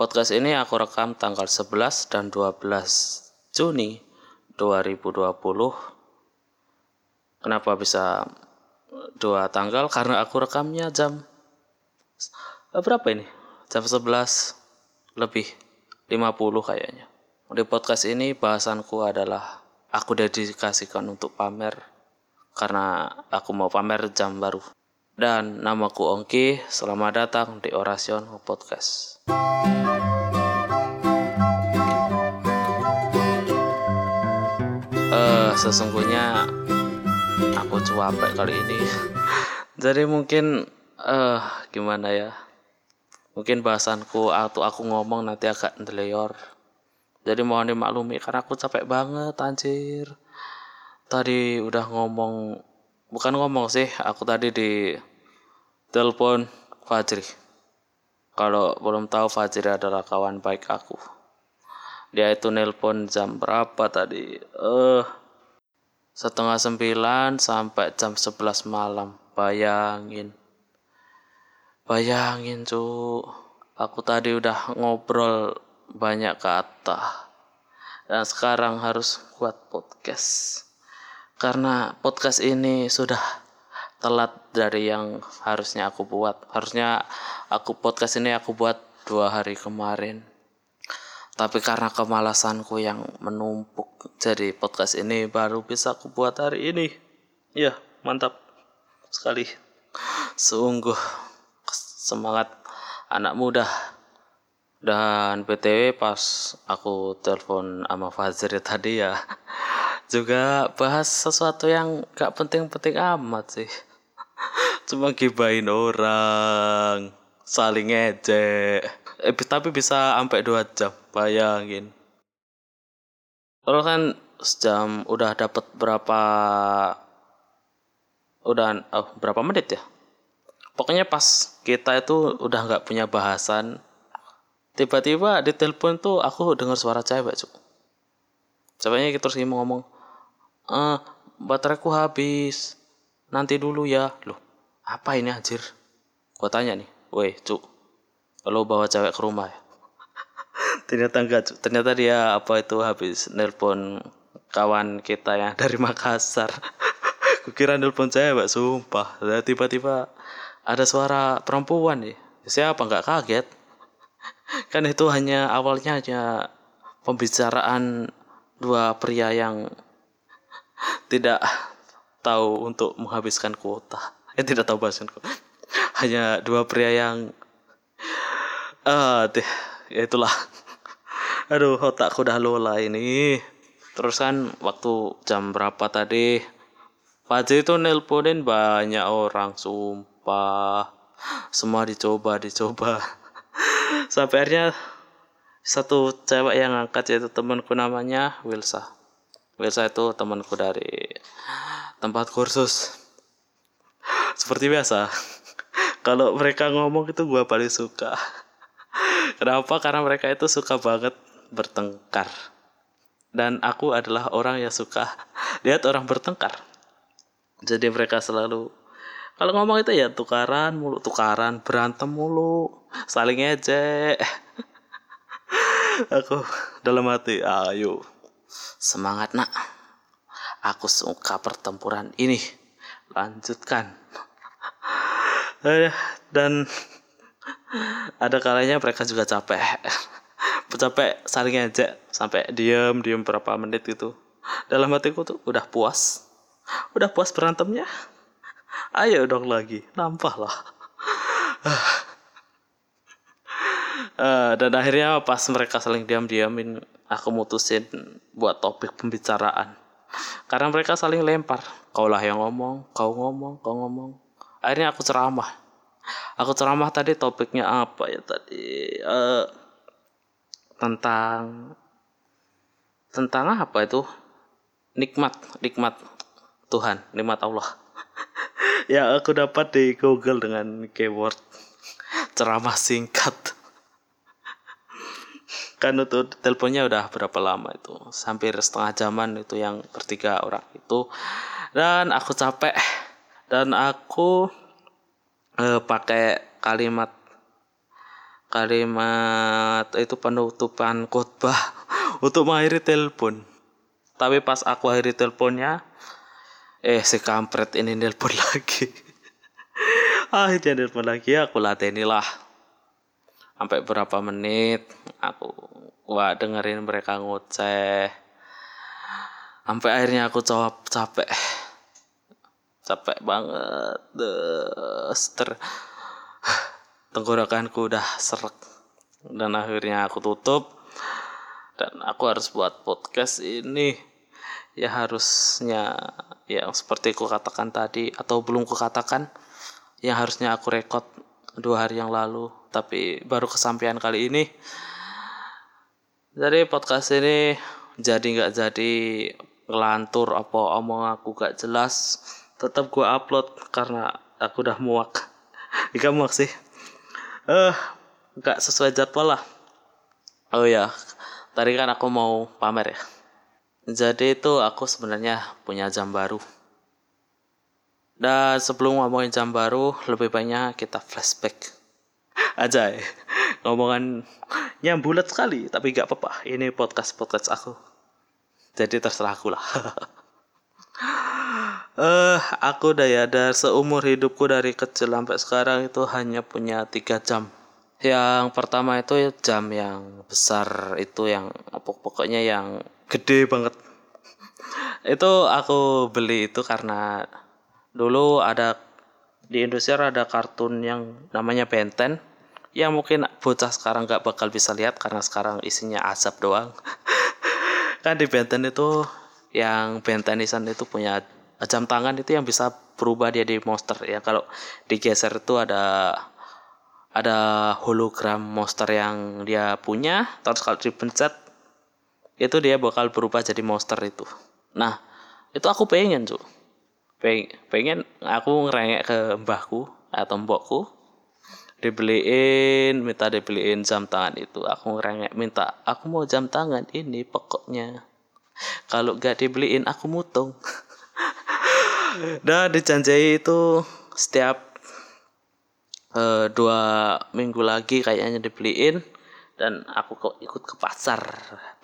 Podcast ini aku rekam tanggal 11 dan 12 Juni 2020. Kenapa bisa dua tanggal? Karena aku rekamnya jam eh, berapa ini? Jam 11 lebih 50 kayaknya. Di podcast ini bahasanku adalah aku dedikasikan untuk pamer karena aku mau pamer jam baru. Dan namaku Ongki, selamat datang di Orasion Podcast. Eh, sesungguhnya aku capek kali ini. Jadi mungkin eh gimana ya? Mungkin bahasanku atau aku ngomong nanti agak ndeleyor. Jadi mohon dimaklumi karena aku capek banget anjir. Tadi udah ngomong bukan ngomong sih, aku tadi di telepon Fajri. Kalau belum tahu Fajri adalah kawan baik aku. Dia itu nelpon jam berapa tadi? Eh uh, setengah sembilan sampai jam sebelas malam. Bayangin. Bayangin cu. Aku tadi udah ngobrol banyak kata. Dan sekarang harus buat podcast. Karena podcast ini sudah telat dari yang harusnya aku buat. Harusnya aku podcast ini aku buat dua hari kemarin. Tapi karena kemalasanku yang menumpuk, jadi podcast ini baru bisa aku buat hari ini. Ya, mantap sekali. Sungguh semangat anak muda. Dan BTW pas aku telepon sama Fazir tadi ya, juga bahas sesuatu yang gak penting-penting amat sih. Cuma gibain orang, saling ngejek. Eh, tapi bisa sampai dua jam bayangin. Kalau kan sejam udah dapat berapa udah oh, berapa menit ya? Pokoknya pas kita itu udah nggak punya bahasan tiba-tiba di telepon tuh aku dengar suara cewek cuk. Ceweknya terus ngomong eh bateraiku habis. Nanti dulu ya. Loh apa ini anjir? Gua tanya nih weh cuk lo bawa cewek ke rumah ya? Ternyata enggak ternyata dia apa itu habis nelpon kawan kita yang dari Makassar. Kukira nelpon cewek sumpah. Tiba-tiba ada suara perempuan nih. Siapa? Nggak kaget. Kan itu hanya awalnya hanya pembicaraan dua pria yang tidak tahu untuk menghabiskan kuota eh tidak tahu bahasa hanya dua pria yang ah uh, ya itulah. Aduh otakku udah lola ini. Terus kan waktu jam berapa tadi? Fajri itu nelponin banyak orang sumpah. Semua dicoba dicoba. Sampai akhirnya satu cewek yang angkat yaitu temanku namanya Wilsa. Wilsa itu temanku dari tempat kursus seperti biasa kalau mereka ngomong itu gue paling suka Kenapa? Karena mereka itu suka banget bertengkar. Dan aku adalah orang yang suka lihat orang bertengkar. Jadi mereka selalu kalau ngomong itu ya tukaran mulu, tukaran, berantem mulu, saling ejek. aku dalam hati, ayo semangat nak. Aku suka pertempuran ini. Lanjutkan. Dan ada kalanya mereka juga capek. Capek saling aja sampai diem diem berapa menit gitu. Dalam hatiku tuh udah puas. Udah puas berantemnya? Ayo dong lagi nampah lah. Uh, dan akhirnya pas mereka saling diam-diamin aku mutusin buat topik pembicaraan. Karena mereka saling lempar. Kau lah yang ngomong kau ngomong kau ngomong akhirnya aku ceramah. Aku ceramah tadi topiknya apa ya tadi? Uh, tentang tentang apa itu? Nikmat nikmat Tuhan nikmat Allah. Ya aku dapat di Google dengan keyword ceramah singkat. Kan itu teleponnya udah berapa lama itu? Hampir setengah jaman itu yang bertiga orang itu. Dan aku capek dan aku uh, pakai kalimat kalimat itu penutupan khotbah untuk mengakhiri telepon. Tapi pas aku akhiri teleponnya eh si kampret ini nelpon lagi. Akhirnya nelpon lagi aku lateni lah sampai berapa menit aku wah dengerin mereka ngoceh. Sampai akhirnya aku jawab capek capek banget ter. Tenggorokanku udah serak dan akhirnya aku tutup. Dan aku harus buat podcast ini. Ya harusnya yang seperti ku katakan tadi atau belum ku katakan yang harusnya aku rekod dua hari yang lalu tapi baru kesampaian kali ini. Jadi podcast ini jadi nggak jadi ngelantur apa omong aku gak jelas tetap gue upload karena aku udah muak. Ika muak sih. Eh uh, gak sesuai jadwal lah. Oh ya tadi kan aku mau pamer ya. Jadi itu aku sebenarnya punya jam baru. Dan sebelum ngomongin jam baru lebih banyak kita flashback. Aja ya yang bulat sekali tapi gak apa-apa. Ini podcast podcast aku. Jadi terserah aku lah Eh, aku udah ya dari seumur hidupku dari kecil sampai sekarang itu hanya punya tiga jam. Yang pertama itu jam yang besar itu yang pokoknya yang gede banget. itu aku beli itu karena dulu ada di Indonesia ada kartun yang namanya Benten yang mungkin bocah sekarang gak bakal bisa lihat karena sekarang isinya asap doang. kan di Benten itu yang Bentenisan itu punya jam tangan itu yang bisa berubah dia di monster ya. Kalau digeser itu ada ada hologram monster yang dia punya terus kalau dipencet itu dia bakal berubah jadi monster itu. Nah itu aku pengen tuh pengen, pengen aku ngerengek ke mbahku atau mbokku dibeliin minta dibeliin jam tangan itu. Aku ngerengek minta aku mau jam tangan ini pokoknya. Kalau gak dibeliin aku mutung dan dijanjai itu setiap uh, dua minggu lagi kayaknya dibeliin. Dan aku kok ikut ke pasar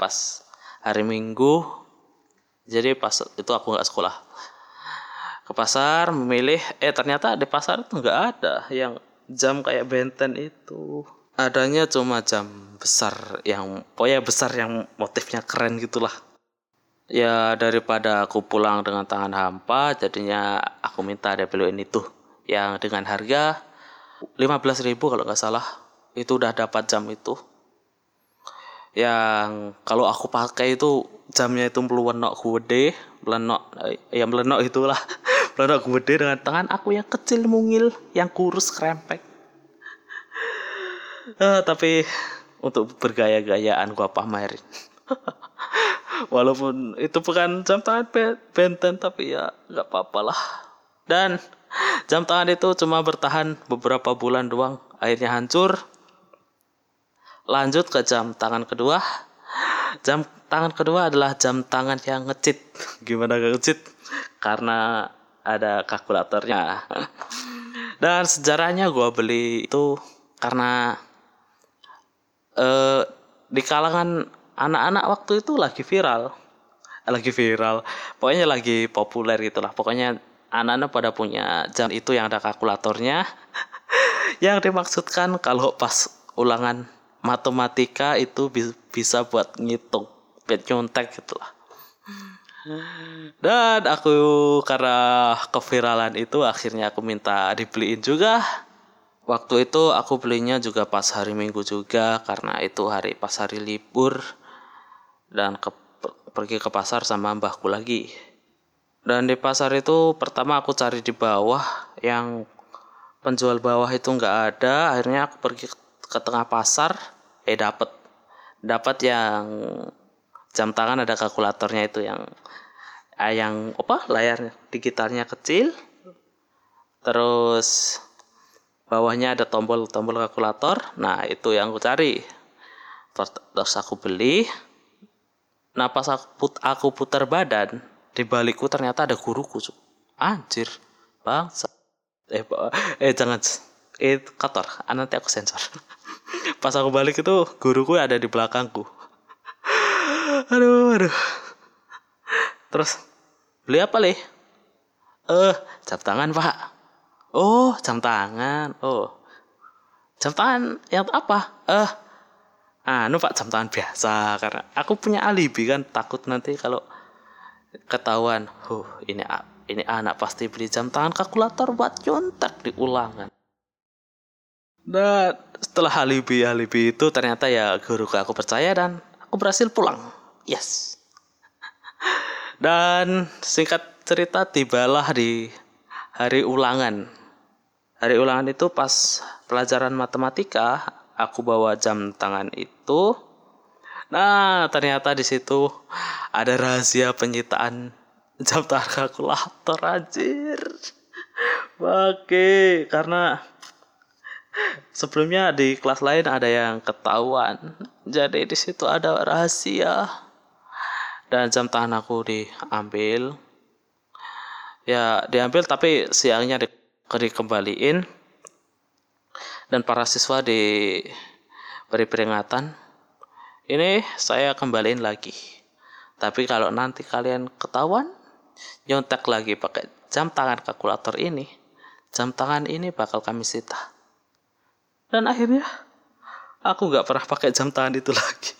pas hari minggu. Jadi pas itu aku nggak sekolah. Ke pasar memilih eh ternyata di pasar itu nggak ada yang jam kayak benten itu. Adanya cuma jam besar yang pokoknya besar yang motifnya keren gitulah ya daripada aku pulang dengan tangan hampa jadinya aku minta DPLN itu yang dengan harga 15.000 kalau nggak salah. Itu udah dapat jam itu. Yang kalau aku pakai itu jamnya itu melenok gede melenok ya melenok itulah. Melenok gede dengan tangan aku yang kecil mungil yang kurus krempek uh, tapi untuk bergaya-gayaan gua pamerin walaupun itu bukan jam tangan benten tapi ya nggak apa-apa lah. Dan jam tangan itu cuma bertahan beberapa bulan doang. Akhirnya hancur. Lanjut ke jam tangan kedua. Jam tangan kedua adalah jam tangan yang ngecit. Gimana gak ngecit? Karena ada kalkulatornya. Dan sejarahnya gue beli itu karena eh, di kalangan anak-anak waktu itu lagi viral. Lagi viral. Pokoknya lagi populer gitulah. Pokoknya anak-anak pada punya jam itu yang ada kalkulatornya. Yang dimaksudkan kalau pas ulangan matematika itu bisa buat ngitung buat nyontek gitulah. Dan aku karena keviralan itu akhirnya aku minta dibeliin juga. Waktu itu aku belinya juga pas hari minggu juga karena itu hari pas hari libur dan ke, pergi ke pasar sama mbahku lagi. Dan di pasar itu pertama aku cari di bawah yang penjual bawah itu nggak ada. Akhirnya aku pergi ke tengah pasar, eh dapat dapat yang jam tangan ada kalkulatornya itu yang eh, yang apa layar digitalnya kecil. Terus bawahnya ada tombol-tombol kalkulator. Nah, itu yang aku cari. Terus aku beli, Nah pas aku, put, aku putar badan di balikku ternyata ada guruku. Anjir, bangsa. Eh, eh jangan. Eh kotor. Ah, nanti aku sensor. pas aku balik itu guruku ada di belakangku aduh aduh terus beli apa leh eh jam tangan pak oh jam tangan oh jam tangan yang apa eh ah nu pak jam tangan biasa karena aku punya alibi kan takut nanti kalau ketahuan huh ini ini anak pasti beli jam tangan kalkulator buat contak di ulangan dan setelah alibi alibi itu ternyata ya guru aku percaya dan aku berhasil pulang. Yes. Dan singkat cerita tibalah di hari ulangan. Hari ulangan itu pas pelajaran matematika aku bawa jam tangan itu nah ternyata di situ ada rahasia penyitaan jam tangan kalkulator anjir Oke, karena sebelumnya di kelas lain ada yang ketahuan. Jadi di situ ada rahasia. Dan jam tangan aku diambil. Ya, diambil tapi siangnya di, dikembaliin. Dan para siswa diberi peringatan. Ini saya kembaliin lagi. Tapi kalau nanti kalian ketahuan, nyontek lagi pakai jam tangan kalkulator ini, jam tangan ini bakal kami sita. Dan akhirnya aku nggak pernah pakai jam tangan itu lagi.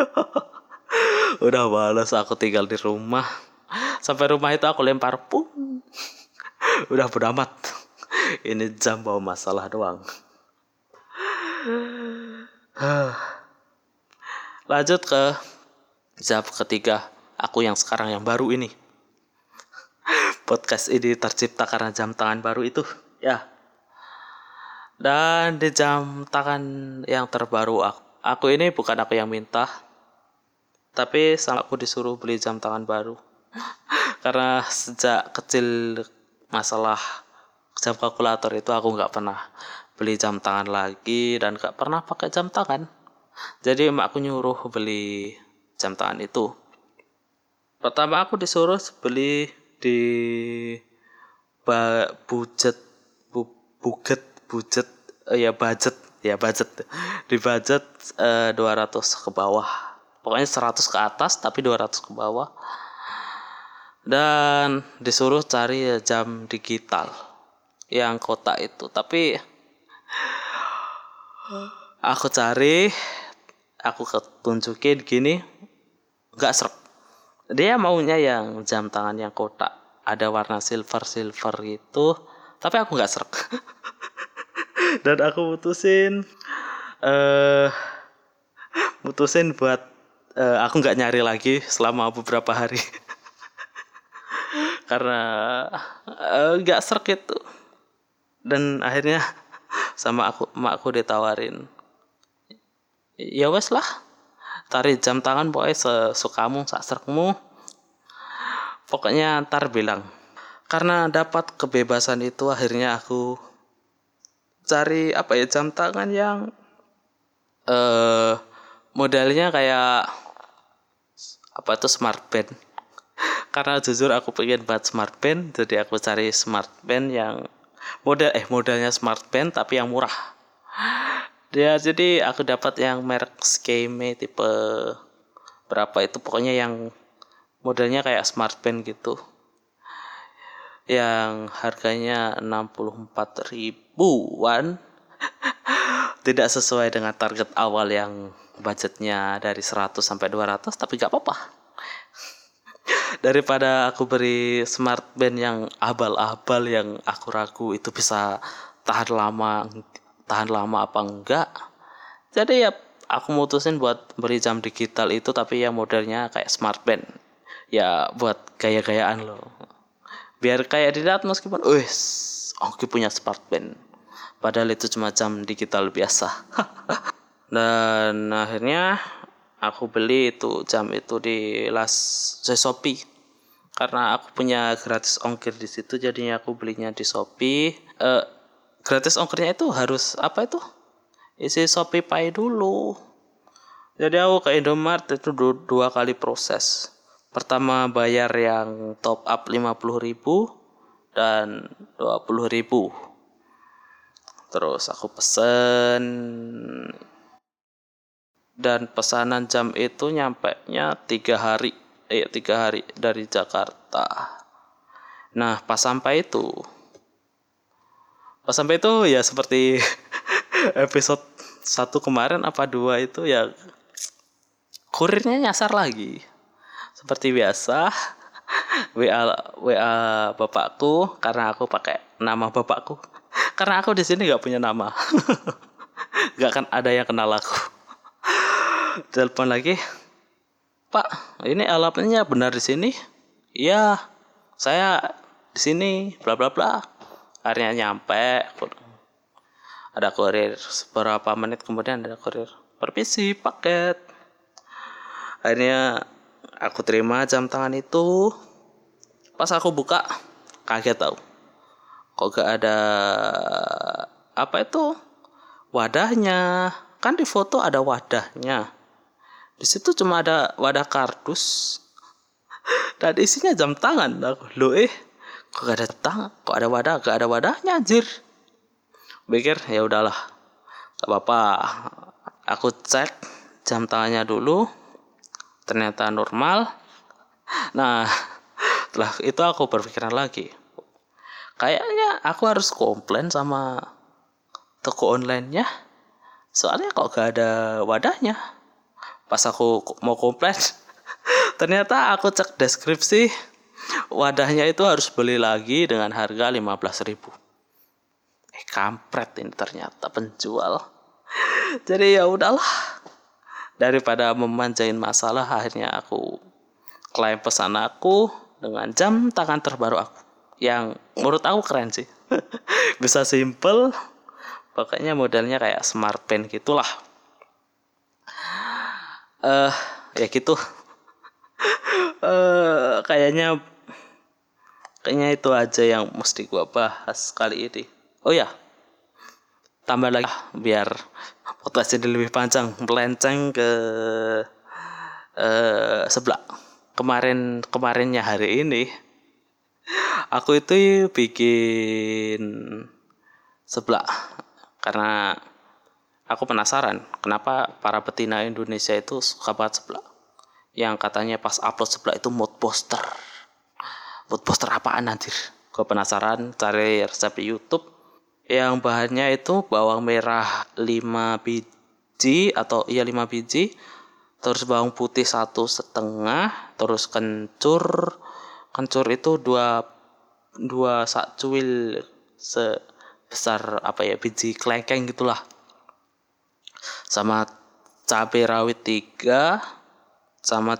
Udah balas aku tinggal di rumah. Sampai rumah itu aku lempar pun. Udah beramat. Ini jam bawa masalah doang. Lanjut ke jam ketiga. Aku yang sekarang yang baru ini podcast ini tercipta karena jam tangan baru itu ya dan di jam tangan yang terbaru aku, aku ini bukan aku yang minta tapi sama aku disuruh beli jam tangan baru karena sejak kecil masalah jam kalkulator itu aku nggak pernah beli jam tangan lagi dan nggak pernah pakai jam tangan. Jadi emakku nyuruh beli jam tangan itu. Pertama aku disuruh beli di ba, budget bu, buget budget uh, ya budget ya budget. Di budget uh, eh, 200 ke bawah. Pokoknya 100 ke atas tapi 200 ke bawah. Dan disuruh cari jam digital yang kota itu. Tapi aku cari aku ketunjukin gini nggak serp dia maunya yang jam tangan yang kotak ada warna silver silver gitu tapi aku nggak serak dan aku putusin eh uh, mutusin buat uh, aku nggak nyari lagi selama beberapa hari. Karena eh, nggak uh, serak itu. Dan akhirnya sama aku emakku ditawarin. Ya wes lah. Tarik jam tangan pokoknya sesukamu saksermu pokoknya ntar bilang karena dapat kebebasan itu akhirnya aku cari apa ya jam tangan yang eh modelnya kayak apa itu smart band. Karena jujur aku pengen buat smart band jadi aku cari smart band yang model eh modelnya smart band tapi yang murah Ya jadi aku dapat yang merek Skeme tipe berapa itu pokoknya yang modelnya kayak smart pen gitu. Yang harganya 64 ribuan. Tidak sesuai dengan target awal yang budgetnya dari 100 sampai 200 tapi gak apa-apa. Daripada aku beri smart band yang abal-abal yang aku ragu itu bisa tahan lama tahan lama apa enggak? Jadi ya aku mutusin buat beli jam digital itu tapi yang modelnya kayak smart band. Ya buat gaya-gayaan loh. Biar kayak dilihat meskipun wih oke punya smart band. Padahal itu cuma jam digital biasa. Dan akhirnya aku beli itu jam itu di las Shopee karena aku punya gratis ongkir di situ jadinya aku belinya di Shopee. Uh, gratis ongkirnya itu harus apa itu? Isi Shopee Pay dulu. Jadi aku ke Indomart itu dua, kali proses. Pertama bayar yang top up 50.000 dan 20.000 terus aku pesen. Dan pesanan jam itu nyampe nya tiga hari eh tiga hari dari Jakarta. Nah pas sampai itu pas sampai itu ya seperti episode satu kemarin apa dua itu ya kurirnya nyasar lagi. Seperti biasa WA WA bapakku karena aku pakai nama bapakku. Karena aku di sini nggak punya nama. Nggak akan ada yang kenal aku. Telepon lagi Pak ini alatnya benar di sini? Iya saya di sini bla bla bla. Akhirnya nyampe ada kurir beberapa menit kemudian ada kurir permisi paket. Akhirnya aku terima jam tangan itu. Pas aku buka kaget tau. Kok gak ada apa itu wadahnya? Kan di foto ada wadahnya di situ cuma ada wadah kardus. Dan isinya jam tangan. Aku lo eh kok gak ada tangan kok ada wadah gak ada wadahnya anjir. Pikir ya udahlah. Gak apa-apa. Aku cek jam tangannya dulu. Ternyata normal. Nah setelah itu aku berpikiran lagi. Kayaknya aku harus komplain sama toko online-nya. Soalnya kok gak ada wadahnya pas aku mau komplain ternyata aku cek deskripsi wadahnya itu harus beli lagi dengan harga 15.000 eh kampret ini ternyata penjual. Jadi ya udahlah. Daripada memanjain masalah akhirnya aku klaim pesan aku dengan jam tangan terbaru aku. Yang menurut aku keren sih. Bisa simple pokoknya modelnya kayak smart pen gitulah eh uh, ya gitu. Uh, kayaknya kayaknya itu aja yang mesti gua bahas kali ini. Oh ya tambah lagi. Biar podcast ini lebih panjang melenceng ke uh, sebelah. Kemarin kemarinnya hari ini aku itu bikin sebelah. Karena aku penasaran kenapa para betina Indonesia itu suka banget sebelah yang katanya pas upload sebelah itu mood poster mood poster apaan anjir? Gue penasaran cari resep di YouTube. Yang bahannya itu bawang merah 5 biji atau iya 5 biji. Terus bawang putih satu setengah terus kencur. Kencur itu dua dua sak cuil sebesar apa ya biji kelengkeng gitulah sama cabai rawit tiga sama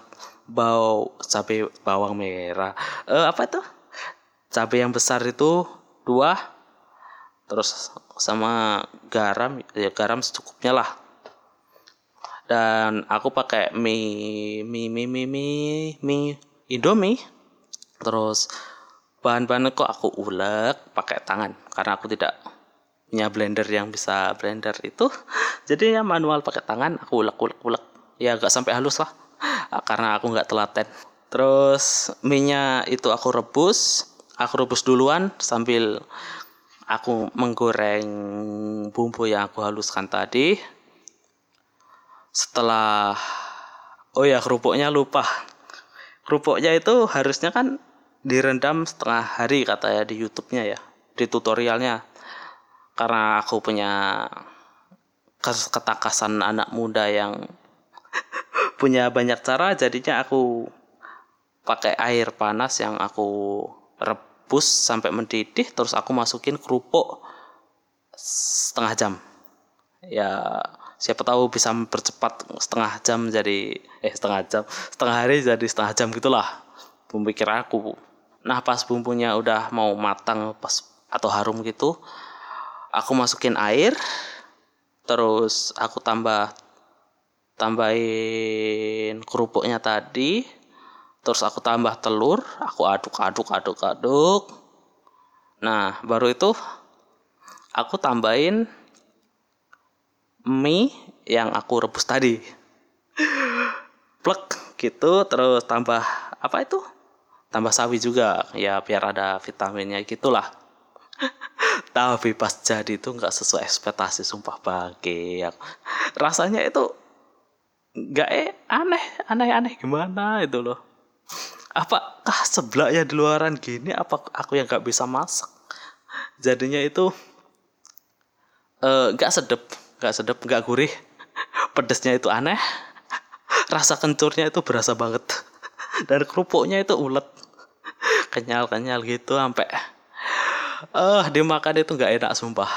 bau cabai bawang merah. Eh, apa itu? Cabai yang besar itu dua terus sama garam ya garam secukupnya lah. Dan aku pakai mie mie mie mie mie, mie indomie. Terus bahan-bahan kok aku ulek pakai tangan karena aku tidak punya blender yang bisa blender itu jadi ya manual pakai tangan aku ulek ulek ulek. Ya agak sampai halus lah karena aku nggak telaten. Terus minyak itu aku rebus aku rebus duluan sambil aku menggoreng bumbu yang aku haluskan tadi. Setelah oh ya kerupuknya lupa. Kerupuknya itu harusnya kan direndam setengah hari kata ya di YouTube-nya ya di tutorialnya karena aku punya ketakasan anak muda yang punya banyak cara jadinya aku pakai air panas yang aku rebus sampai mendidih terus aku masukin kerupuk setengah jam. Ya siapa tahu bisa mempercepat setengah jam jadi eh setengah jam setengah hari jadi setengah jam gitulah pemikir aku. Nah pas bumbunya udah mau matang pas atau harum gitu, aku masukin air, terus aku tambah tambahin kerupuknya tadi, terus aku tambah telur, aku aduk aduk aduk aduk. Nah baru itu aku tambahin mie yang aku rebus tadi. Plek gitu terus tambah apa itu? tambah sawi juga ya biar ada vitaminnya gitulah tapi pas jadi itu nggak sesuai ekspektasi sumpah bagi rasanya itu nggak eh aneh aneh aneh gimana itu loh. Apakah sebelahnya di luaran gini apa aku yang nggak bisa masak? Jadinya itu eh, nggak uh, sedep nggak sedep nggak gurih. Pedesnya itu aneh rasa kencurnya itu berasa banget. Dan kerupuknya itu ulet. Kenyal kenyal gitu sampai eh uh, dimakan itu nggak enak sumpah.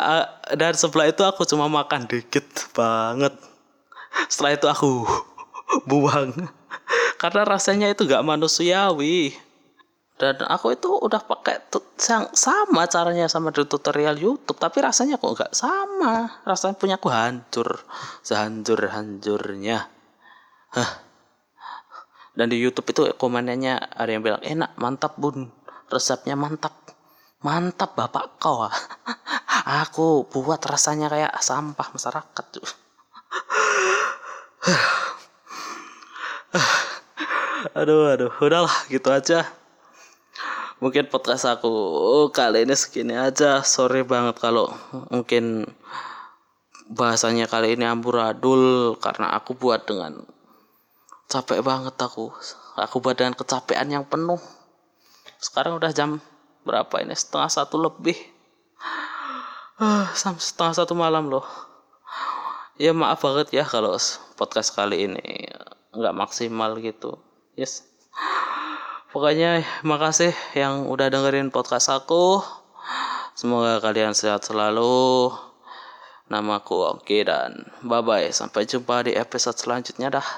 Uh, dan sebelah itu aku cuma makan dikit banget. Setelah itu aku buang. Karena rasanya itu gak manusiawi. Dan aku itu udah pakai yang sama caranya sama di tutorial YouTube tapi rasanya kok nggak sama. Rasanya punya aku hancur sehancur hancurnya. Hah. dan di YouTube itu komennya ada yang bilang enak mantap bun resepnya mantap. Mantap bapak. Kau aku buat rasanya kayak sampah masyarakat aduh aduh. Udahlah gitu aja. Mungkin podcast aku kali ini segini aja. Sorry banget kalau mungkin bahasanya kali ini amburadul karena aku buat dengan capek banget aku. Aku buat dengan kecapean yang penuh sekarang udah jam berapa ini? Setengah satu lebih. Uh, setengah satu malam loh. Ya maaf banget ya kalau podcast kali ini nggak maksimal gitu. Yes. Pokoknya makasih yang udah dengerin podcast aku. Semoga kalian sehat selalu. Namaku Oki dan bye bye sampai jumpa di episode selanjutnya dah